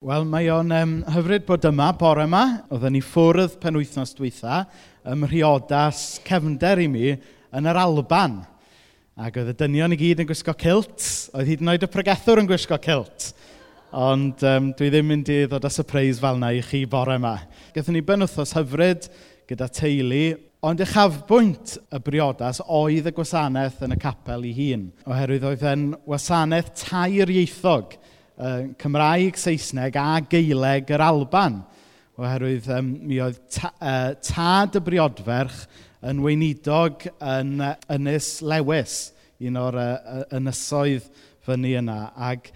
Wel, mae o'n um, hyfryd bod yma, bore yma. Oedden ni ffwrdd penwythnos dwytha ym Rhiodas cefnder i mi yn yr Alban. Ac oedd y dynion i gyd yn gwisgo kilt, Oedd hyd yn oed y pregethwr yn gwisgo kilt. Ond um, dwi ddim mynd i ddod â surprise fel yna i chi bore yma. Gathon ni benwthos hyfryd gyda teulu, ond uchafbwynt y briodas oedd y gwasanaeth yn y capel ei hun. Oherwydd oedd e'n wasanaeth tair ieithog uh, Cymraeg, Saesneg a Geileg yr Alban. Oherwydd um, mi oedd ta, uh, tad y briodferch yn weinidog yn uh, Ynys Lewis, un o'r uh, ynysoedd fyny yna. Ac,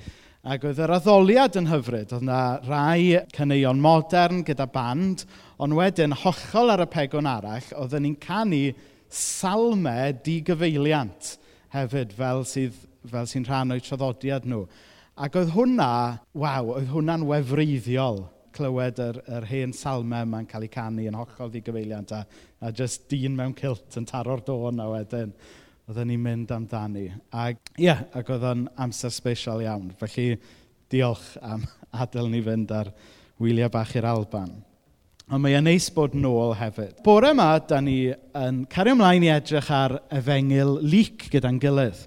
ac oedd yr addoliad yn hyfryd. Oedd yna rai cyneuon modern gyda band, ond wedyn hollol ar y pegon arall, oedden ni'n canu salmau digyfeiliant hefyd fel sydd fel sy'n rhan o'i traddodiad nhw. Ac oedd hwnna, waw, oedd hwnna'n wefreiddiol clywed yr, yr hen salmau yma'n cael eu canu yn hollol ddigyfeiliant a, a just dyn mewn cilt yn taro'r dôn a wedyn oedden ni'n mynd amdani. Ac ie, yeah, ac oedd o'n amser special iawn. Felly diolch am adael ni fynd ar wyliau bach i'r Alban. Ond mae e'n neis bod nôl hefyd. Bore yma, da ni yn cario ymlaen i edrych ar efengil lyc gyda'n gilydd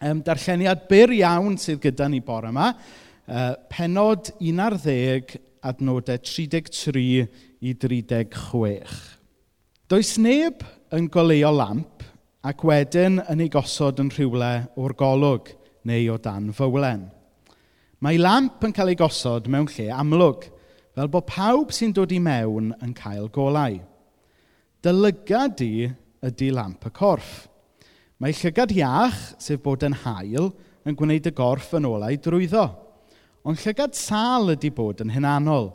um, darlleniad byr iawn sydd gyda ni bore yma. Uh, penod 11 adnodau 33 i 36. Does neb yn goleo lamp ac wedyn yn ei gosod yn rhywle o'r golwg neu o dan fywlen. Mae lamp yn cael ei gosod mewn lle amlwg, fel bod pawb sy'n dod i mewn yn cael golau. Dylygad di ydy lamp y corff Mae llygad iach, sef bod yn hael, yn gwneud y gorff yn olau drwyddo. Ond llygad sal ydy bod yn hynanol,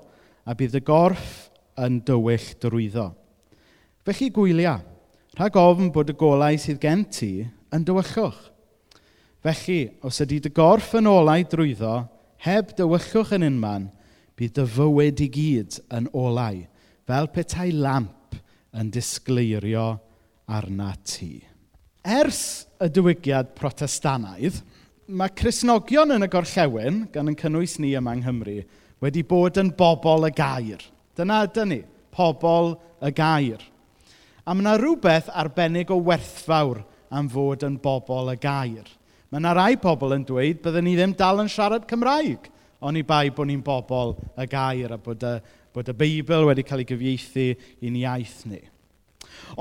a bydd y gorff yn dywyll drwyddo. Felly gwylia, rhag ofn bod y golau sydd gen ti yn dywyllwch. Felly, os ydy dy gorff yn olau drwyddo, heb dywyllwch yn unman, bydd dy fywyd i gyd yn olau, fel petai lamp yn disgleirio arna ti. Ers y diwygiad protestanaidd, mae Cresnogion yn y gorllewin, gan yn cynnwys ni yma yng Nghymru, wedi bod yn bobl y gair. Dyna ydyn ni, pobl y gair. A mae yna rhywbeth arbennig o werthfawr am fod yn bobl y gair. Mae yna rai pobl yn dweud byddwn ni ddim dal yn siarad Cymraeg, ond i bai bod ni'n bobl y gair a bod y, bod y Beibl wedi cael ei gyfieithu i'n iaith ni.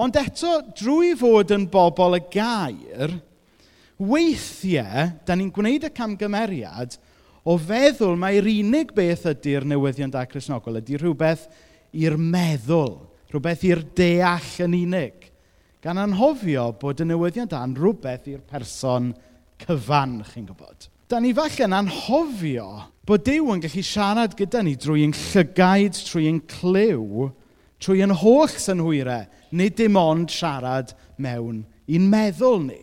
Ond eto, drwy fod yn bobl y gair, weithiau, da ni'n gwneud y camgymeriad o feddwl mae'r unig beth ydy'r newyddiondau Cresnogol ydy rhywbeth i'r meddwl, rhywbeth i'r deall yn unig. Gan anhofio bod y newyddiondau yn rhywbeth i'r person cyfan, chi'n gwybod. Da ni falle'n anhofio bod Dyw yn gallu siarad gyda ni drwy llygaid, trwy ein clyw, trwy ein holl synhwyrau, nid dim ond siarad mewn i'n meddwl ni.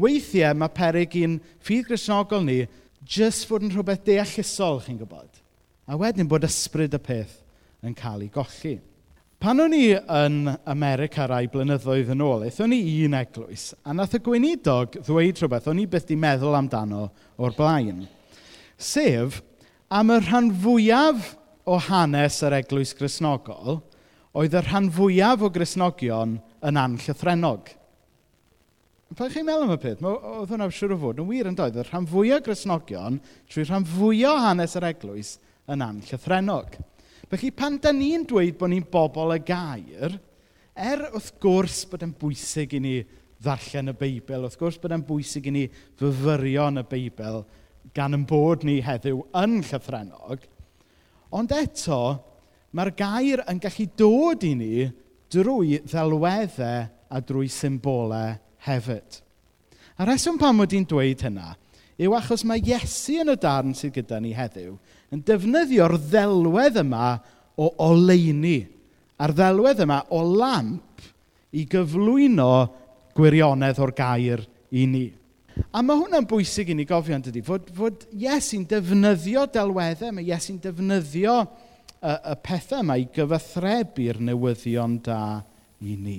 Weithiau mae peryg i'n ffydd grisnogol ni jyst fod yn rhywbeth deallusol, chi'n gwybod. A wedyn bod ysbryd y peth yn cael ei golli. Pan o'n i yn America rai blynyddoedd yn ôl, eithon ni un eglwys, a nath y gweinidog ddweud rhywbeth o'n i byth di meddwl amdano o'r blaen. Sef, am y rhan fwyaf o hanes yr eglwys grisnogol, oedd y rhan fwyaf o grisnogion yn anllythrenog. Pa'n chi'n meddwl am y peth? Oedd hwnna'n siŵr o fod yn wir yn doedd. Y rhan fwyaf o grisnogion trwy rhan fwyaf o hanes yr eglwys yn anllythrenog. Felly pan da ni'n dweud bod ni'n bobl y gair, er wrth gwrs bod yn bwysig i ni ddarllen y Beibl, wrth gwrs bod yn bwysig i ni fyfyrio yn y Beibl gan yn bod ni heddiw yn llythrenog, ond eto, Mae'r gair yn gallu dod i ni drwy ddelweddau a drwy symbolau hefyd. A reswm pam mod i'n dweud hynna yw achos mae Iesu yn y darn sydd gyda ni heddiw yn defnyddio'r ddelwedd yma o oleini a'r ddelwedd yma o lamp i gyflwyno gwirionedd o'r gair i ni. A mae hwnna'n bwysig i ni gofio yn dydy, fod, fod Iesu'n defnyddio delweddau, mae Iesu'n defnyddio y, y pethau yma i gyfathrebu'r newyddion da i ni.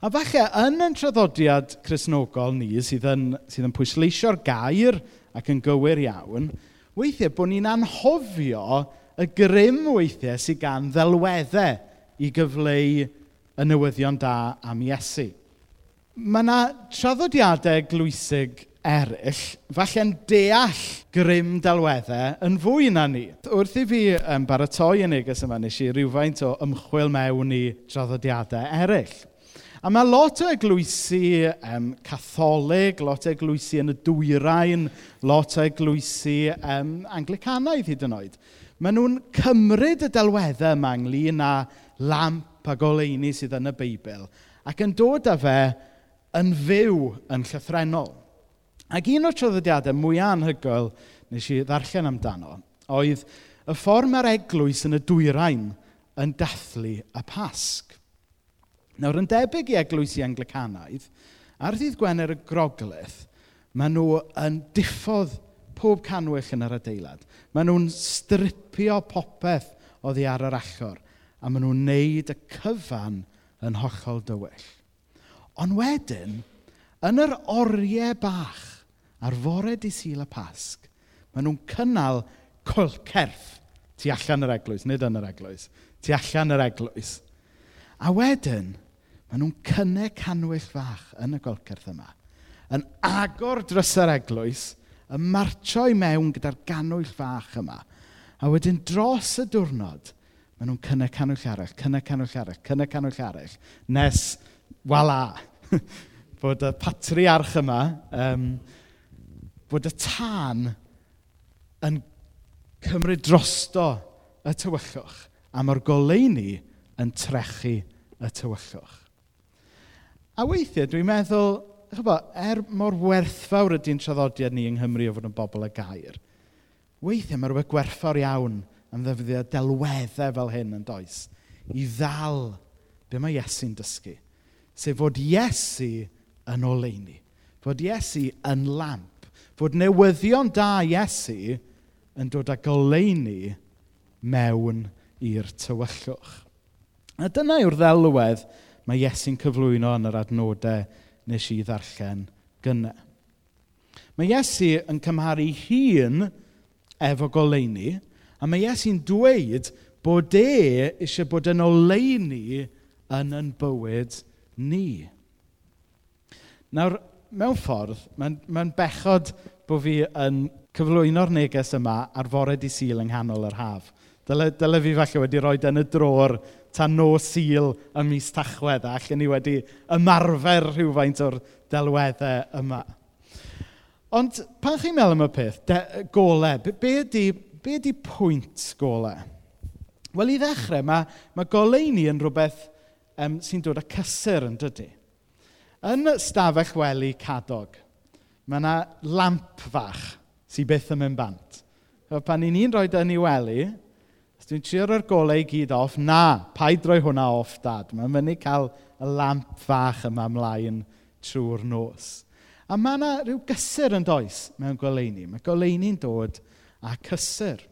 A falle, yn ein traddodiad chrysnogol ni, sydd yn, sydd yn pwysleisio'r gair ac yn gywir iawn, weithiau bod ni'n anhofio y grym weithiau sydd gan ddelweddau i gyfleu y newyddion da am Iesu. Mae yna traddodiadau glwysig eraill, falle'n deall grym delweddau yn fwy na ni. Wrth i fi um, baratoi y neges yma, nes i rhywfaint o ymchwil mewn i draddodiadau eraill. A mae lot o eglwysi um, catholig, lot o eglwysi yn y dwyrain, lot o eglwysi um, anglicanaidd hyd yn oed. Maen nhw'n cymryd y delweddau yma ynglyn â lamp a goleini sydd yn y Beibl ac yn dod â fe yn fyw yn llythrenol. Ac un o'r traddodiadau mwyaf anhygoel nes i ddarllen amdano oedd y ffordd mae'r eglwys yn y dwyrain yn dathlu y pasg. Nawr, yn debyg i eglwys i Anglicanaidd, ar ddydd Gwener y Groglith, maen nhw yn diffodd pob canwyll yn yr adeilad. Maen nhw'n stripio popeth oddi ar yr achor, a maen nhw'n neud y cyfan yn hollol dywyll. Ond wedyn, yn yr oriau bach Ar fore di sil y pasg, maen nhw'n cynnal colcerth tu allan yr eglwys, nid yn yr eglwys, tu allan yr eglwys. A wedyn, maen nhw'n cynnau canwyll fach yn y golcerth yma, yn agor dros yr eglwys, yn marcho i mewn gyda'r ganwyll fach yma. A wedyn dros y diwrnod, maen nhw'n cynnau canwyll arall, cynnau canwyll arall, cynnau canwyll arall, nes, wala, bod y patriarch yma, um, bod y tân yn cymryd drosto y tywyllwch a mae'r goleuni yn trechu y tywyllwch. A weithiau dwi'n meddwl, chyfo, er mor werthfawr ydy'n traddodiad ni yng Nghymru o fod yn bobl y gair, weithiau mae rhywbeth gwerthfawr iawn yn ddefnyddio delweddau fel hyn yn does, i ddal be mae Iesu'n dysgu, sef fod Iesu yn oleini, fod Iesu yn lamp fod newyddion da Iesu yn dod â goleuni mewn i'r tywyllwch. A dyna yw'r ddelwedd mae Iesu'n cyflwyno yn yr adnodau nes i ddarllen gynnau. Mae Iesu yn cymharu hun efo goleuni, a mae Iesu'n dweud bod e eisiau bod yn oleuni yn yn bywyd ni. Nawr, mewn ffordd, mae'n mae bechod bod fi yn cyflwyno'r neges yma ar fore di syl yng nghanol yr haf. Dyle, dyle fi falle wedi rhoi yn y dror tan no syl ym mis tachwedd a allan ni wedi ymarfer rhywfaint o'r delweddau yma. Ond pan chi'n meddwl am y peth, de, golau, be, be, ydy, be ydy pwynt golau? Wel, i ddechrau, mae, mae goleini yn rhywbeth um, sy'n dod â cysur yn dydy. Yn stafell wely cadog, mae yna lamp fach sy'n byth yn mynd bant. Pan ni'n un roed yn ei wely, os dwi'n trio roi'r golau i gyd off, na, paid roi hwnna off, dad. Mae'n mynd i cael y lamp fach yma ymlaen trwy'r nos. A mae yna rhyw gysur yn does mewn goleini. Mae goleini'n dod a cysur.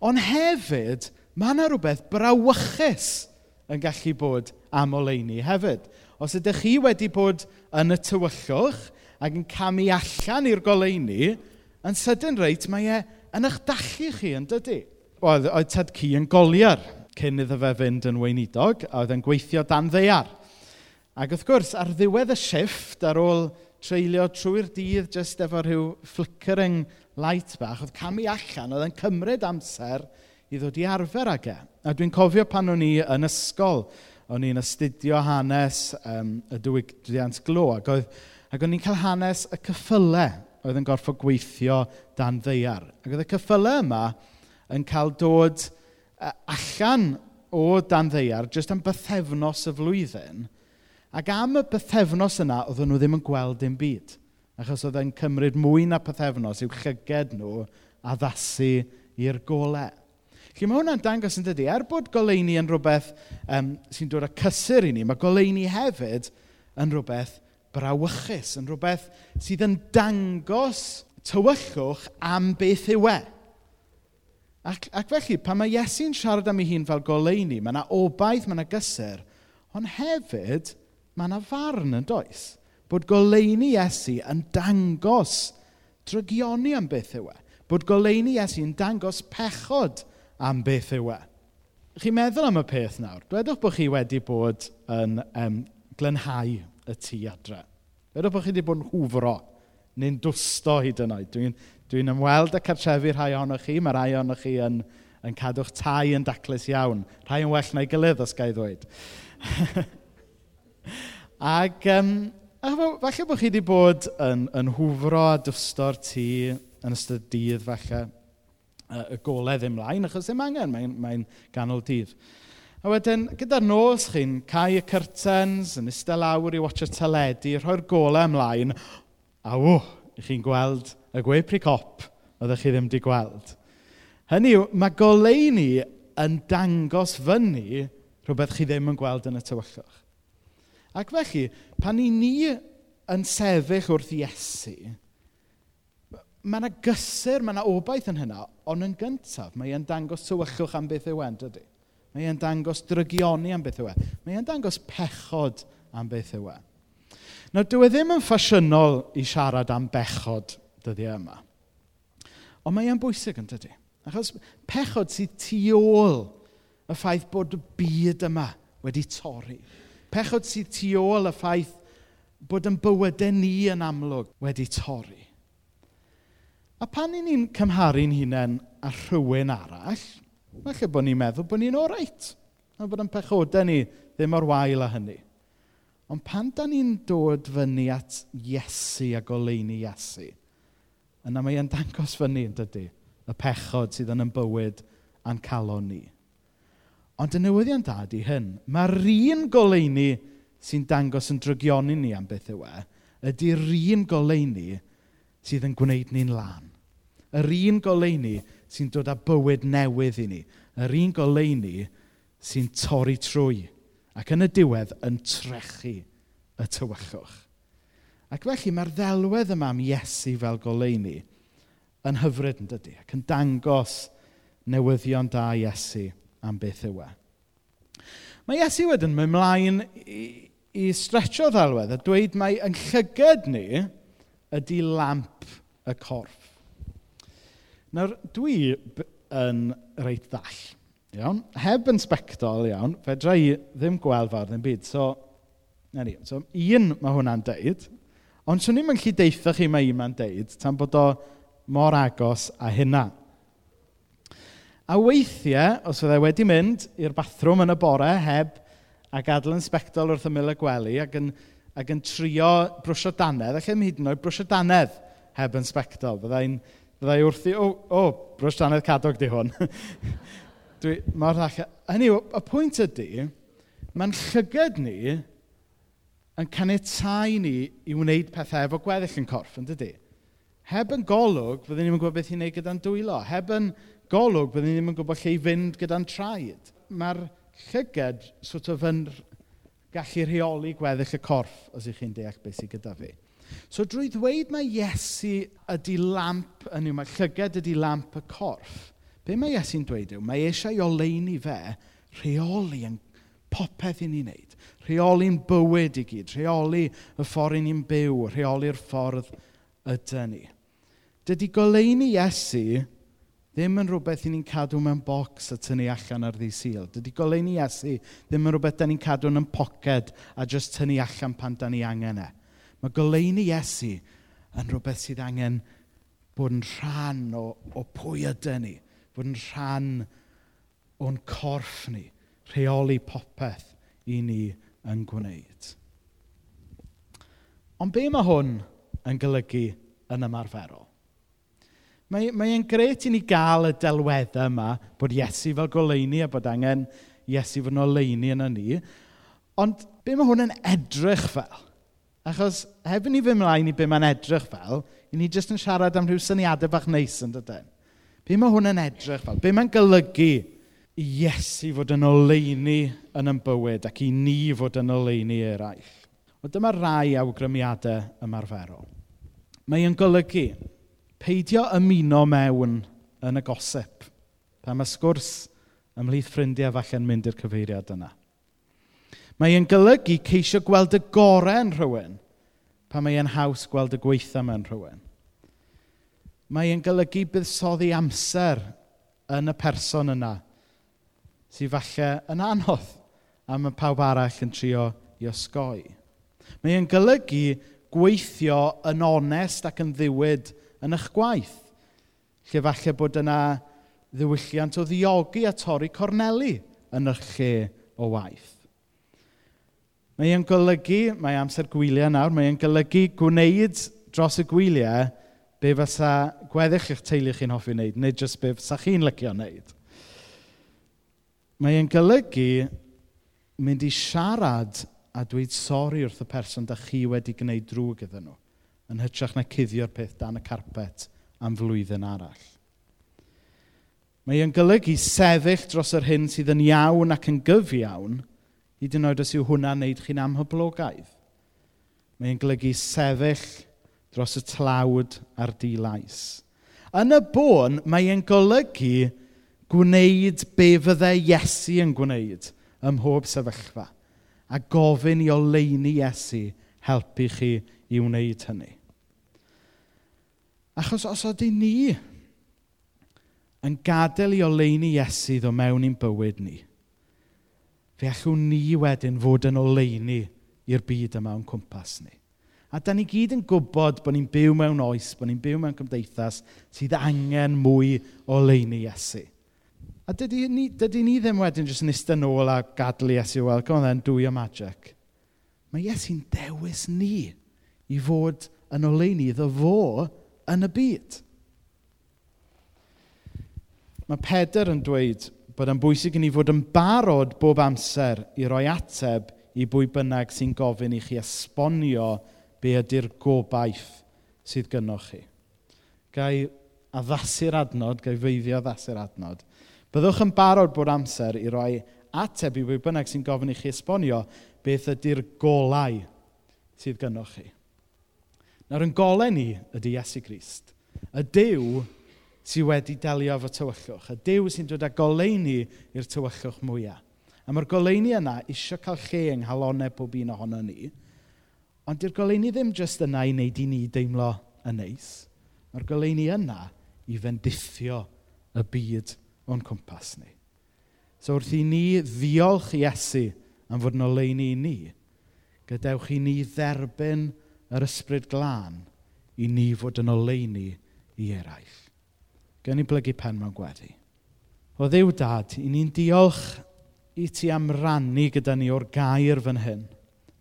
Ond hefyd, mae yna rhywbeth brawychus yn gallu bod am oleini hefyd. Os ydych chi wedi bod yn y tywyllwch ac yn camu allan i'r goleuni, yn sydyn reit mae e yn eich dallu chi yn dydy. Oedd, oedd tad ci yn goliar cyn iddo fe fynd yn weinidog, a oedd yn gweithio dan ddeiar. Ac wrth gwrs, ar ddiwedd y shifft, ar ôl treulio trwy'r dydd jyst efo rhyw flickering light bach, oedd camu allan, oedd yn cymryd amser i ddod i arfer ag e. A dwi'n cofio pan o'n i yn ysgol, o'n i'n astudio hanes um, y diwydiant glo, ac, oedd, ac o'n i'n cael hanes y cyffylau oedd yn gorfod gweithio dan ddeiar. Ac oedd y cyffylau yma yn cael dod e, allan o dan ddeiar jyst am bythefnos y flwyddyn, ac am y bythefnos yna oedden nhw ddim yn gweld dim byd, achos oedd e'n cymryd mwy na bythefnos i'w llyged nhw addasu i'r golau. Felly mae hwnna'n dangos yn dydy, er bod goleuni yn rhywbeth um, sy'n dod â cysur i ni, mae goleuni hefyd yn rhywbeth brawychus, yn rhywbeth sydd yn dangos tywyllwch am beth yw e. Ac, ac felly, pan mae Iesu'n siarad am ei hun fel goleuni, mae yna obaith, mae yna gysur, ond hefyd, mae yna farn yn does. Bod goleuni Iesu yn dangos drygioni am beth yw e. Bod goleini Iesu yn dangos pechod am beth yw e. Chi'n meddwl am y peth nawr. Dwedwch bod chi wedi bod yn um, glenhau y tŷ adre. Dwedwch bod chi wedi bod yn hwfro neu'n dwsto hyd yn oed. Dwi'n dwi ymweld y cartrefu rhai ohonoch chi. Mae rhai ohonoch chi yn, yn cadw'ch tai yn daclus iawn. Rhai yn well na'i gilydd, os gael ddweud. Ac um, falle bod chi wedi bod yn, yn hwfro a dwsto'r tŷ yn ystod dydd falle y golau ddim mlaen, achos ddim angen, mae'n mae, ganol dydd. A wedyn, gyda'r nos chi'n cael y curtains, yn eistedd lawr i watch y teledu, rhoi'r golau ymlaen, a ww, chi'n gweld y gwe cop oeddech chi ddim wedi gweld. Hynny yw, mae golau ni yn dangos fyny rhywbeth chi ddim yn gweld yn y tywyllwch. Ac felly, pan i ni yn sefyll wrth Iesu, mae yna gysur, mae yna obaith yn hynna, ond yn gyntaf, mae e'n dangos tywychwch am beth yw en, dydy. Mae e'n dangos drygioni am beth yw e. Mae e'n dangos pechod am beth yw e. Nawr, dyw e ddim yn ffasiynol i siarad am bechod dyddiau e yma. Ond mae e'n bwysig yn dydy. Achos pechod sydd tu ôl y ffaith bod y byd yma wedi torri. Pechod sydd tu ôl y ffaith bod yn bywydau ni yn amlwg wedi torri. A pan i ni'n cymharu'n hunain â rhywun arall, falle bod ni'n meddwl bod ni'n oreit. A bod yn pechodau ni ddim o'r wael â hynny. Ond pan da ni'n dod fyny at Iesu a goleini Iesu, yna mae e'n dangos fyny yn dydy, y pechod sydd yn yn bywyd a'n calon ni. Ond y newyddion da di hyn, mae'r un goleini sy'n dangos yn drygioni ni am beth yw e, ydy'r un goleini sydd yn gwneud ni'n lan. Yr un goleuni sy'n dod â bywyd newydd i ni. Yr un goleuni sy'n torri trwy ac yn y diwedd yn trechu y tywychwch. Ac felly mae'r ddelwedd yma am Iesu fel goleuni yn hyfryd yn dydy ac yn dangos newyddion da Iesu am beth yw e. Mae Iesu wedyn mynd mlaen i, i stretcho ddelwedd a dweud mae yn llyged ni ydy lamp y corff. Nawr, dwi yn reit ddall. Iawn? Heb yn sbectol iawn, fedra i ddim gweld fawr ddim byd. So, na ni. So, un mae hwnna'n deud, ond swn i'n gallu deitha chi mae un mae'n deud, tan bod o mor agos a hynna. A weithiau, os fydde wedi mynd i'r bathrwm yn y bore heb a gadael yn sbectol wrth ymyl y gwely ac yn ac yn trio brwsio danedd, ac yn hyd yn oed brwsio danedd heb yn sbectol. Byddai'n byddai wrthi, o, oh, oh, brwsio danedd cadog di hwn. Dwi, mor ddach. Hynny, y pwynt ydy, mae'n llygad ni yn caniatau ni i wneud pethau efo gweddill yn corff, yn dydy? Heb yn golwg, byddwn ni'n gwybod beth i'n gwneud gyda'n dwylo. Heb yn golwg, byddwn ni ddim yn gwybod lle i fynd gyda'n traed. Mae'r llyged, sort of yn gallu rheoli gweddill y corff os ych chi'n deall beth sydd gyda fi. So drwy ddweud mae Iesu ydy lamp, yn yw, mae llyged ydy lamp y corff, be mae Iesu'n dweud yw, mae eisiau oleini fe rheoli yn popeth i ni wneud. Rheoli'n bywyd i gyd, rheoli y ffordd i ni'n byw, rheoli'r ffordd ydy ni. Dydy goleini Iesu ddim yn rhywbeth i ni'n cadw mewn bocs a tynnu allan ar ddi syl. Dydy goleuni Iesu ddim yn rhywbeth da ni'n cadw yn poced a just tynnu allan pan da ni angen e. Mae goleuni Iesu yn rhywbeth sydd angen bod yn rhan o, o pwy ydy ni, bod yn rhan o'n corff ni, rheoli popeth i ni yn gwneud. Ond be mae hwn yn golygu yn ymarferol? Mae, mae e'n gret i ni gael y delweddau yma bod Iesu fel goleini a bod angen Iesu fod yn oleini yn ni. Ond be mae hwn yn edrych fel? Achos heb i ni fy mlaen i be mae'n edrych fel, i ni jyst yn siarad am rhyw syniadau bach neis yn dydyn. Be mae hwn yn edrych fel? Be mae'n golygu i Iesu fod yn oleini yn yn bywyd ac i ni fod yn oleini eraill? Wel, dyma rai awgrymiadau ymarferol. Mae yn golygu Peidio ymuno mewn yn y gosip. Pa mae sgwrs ymhlith ffrindiau falle'n mynd i'r cyfeiriad yna. Mae e'n golygu ceisio gweld y gorau yn rhywun pa mae e'n haws gweld y gweitha mewn rhywun. Mae e'n golygu buddsoddi amser yn y person yna sydd falle yn anodd a mae pawb arall yn trio i osgoi. Mae e'n golygu gweithio yn onest ac yn ddiwyd yn eich gwaith. Lle falle bod yna ddiwylliant o ddiogi a torri corneli yn eich lle o waith. Mae e'n golygu, mae amser gwyliau nawr, mae e'n golygu gwneud dros y gwyliau be fysa gweddill eich teulu chi'n hoffi wneud, neu jyst be fysa chi'n lycio wneud. Mae e'n golygu mynd i siarad a dweud sori wrth y person da chi wedi gwneud drwy gyda nhw yn hytrach na cuddio'r peth dan y carpet am flwyddyn arall. Mae e'n golygu sefyll dros yr hyn sydd yn iawn ac yn gyf iawn, hyd yn oed os yw hwnna'n wneud chi'n amhyblogaidd. Mae e'n golygu sefyll dros y tlawd a'r dilais. Yn y bôn, mae e'n golygu gwneud be fyddai Iesu yn gwneud ym mhob sefyllfa a gofyn i oleini Iesu helpu chi i wneud hynny. Achos os ydy ni yn gadael i oleini Iesu ddo mewn i'n bywyd ni, fe allwn ni wedyn fod yn oleini i'r byd yma o'n cwmpas ni. A da ni gyd yn gwybod bod ni'n byw mewn oes, bod ni'n byw mewn cymdeithas sydd angen mwy o leini Iesu. A dydy ni, dydy ni ddim wedyn jyst yn eistedd nôl a gadlu Iesu, wel, come then, do your magic. Mae Iesu'n dewis ni i fod yn oleini iddo fo yn y byd. Mae Pedr yn dweud bod yn bwysig i ni fod yn barod bob amser i roi ateb i bwy bynnag sy'n gofyn i chi esbonio be ydy'r gobaith sydd gynnwch chi. Gai addasu'r adnod, gai feiddio addasu'r adnod. Byddwch yn barod bob amser i roi ateb i bwy bynnag sy'n gofyn i chi esbonio beth ydy'r golau sydd gynnwch chi. Nawr yn golau ni ydy Iesu Grist. Y Dyw sydd wedi delio efo tywyllwch. Y Dyw sy'n dod â goleini i'r tywyllwch mwyaf. A mae'r goleini yna eisiau cael lle yng nghalonau pob un ohono ni. Ond di'r goleini ddim jyst yna i wneud i ni deimlo yn neis. Mae'r goleini yna i fendithio y byd o'n cwmpas ni. So wrth i ni ddiolch i Esu am fod yn oleini i ni, gadewch i ni dderbyn yr ysbryd glân i ni fod yn oleini i eraill. Gen i blygu pen mewn gweddi. O ddiw dad, i ni'n diolch i ti am rannu gyda ni o'r gair fan hyn,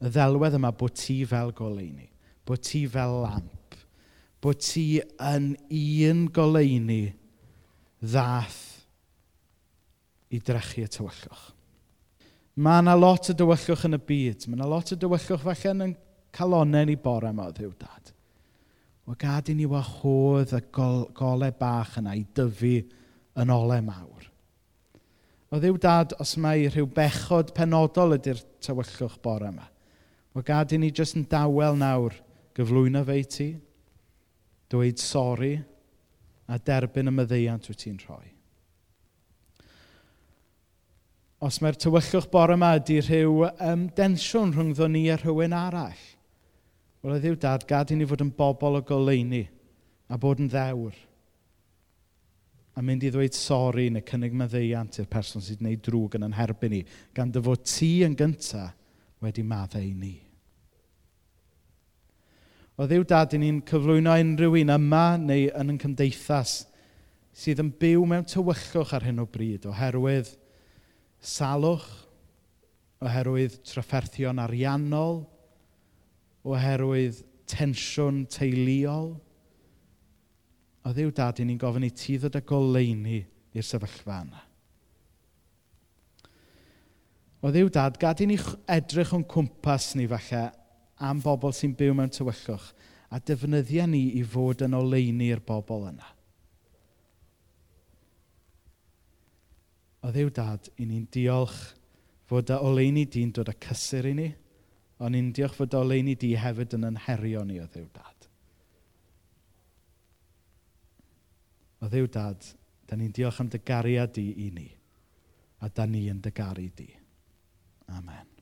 y ddelwedd yma bod ti fel goleini, bod ti fel lamp, bod ti yn un goleini ddath i drechu y tywyllwch. Mae yna lot o dywyllwch yn y byd. Mae yna lot o dywyllwch falle yn calonau ni bore yma, o ddiw dad. O gad i ni wahodd y gol golau bach yna i dyfu yn olau mawr. O ddiw dad, os mae rhyw bechod penodol ydy'r tywyllwch bore yma, o gad i ni jyst yn dawel nawr gyflwyno fe i ti, dweud sori a derbyn y myddeiant wyt ti'n rhoi os mae'r tywyllwch bore yma ydy rhyw um, densiwn rhwngddo ni a rhywun arall. Wel, y ddiw dad, gad i ni fod yn bobl o goleini a bod yn ddewr a mynd i ddweud sori neu cynnig maddeiant i'r person sydd wneud drwg yn ynherbyn ni, gan dy fod ti yn gyntaf wedi maddau ni. O ddiw dad, i ni'n cyflwyno unrhyw un yma neu yn yn cymdeithas sydd yn byw mewn tywyllwch ar hyn o bryd oherwydd salwch, oherwydd trafferthion ariannol, oherwydd tensiwn teuluol. O ddiw dad, ni'n gofyn i ti ddod â goleini i'r sefyllfa yna. O ddiw dad, gad i ni edrych o'n cwmpas ni falle am bobl sy'n byw mewn tywyllwch a defnyddia ni i fod yn oleini'r bobl yna. o ddiw dad, i ni'n diolch fod y oleini di'n dod â cysur i ni, ond ni'n diolch fod y oleini di hefyd yn anherio ni o ddiw dad. O ddiw dad, da ni'n diolch am dy gariad di i ni, a da ni yn dy gari di. Amen.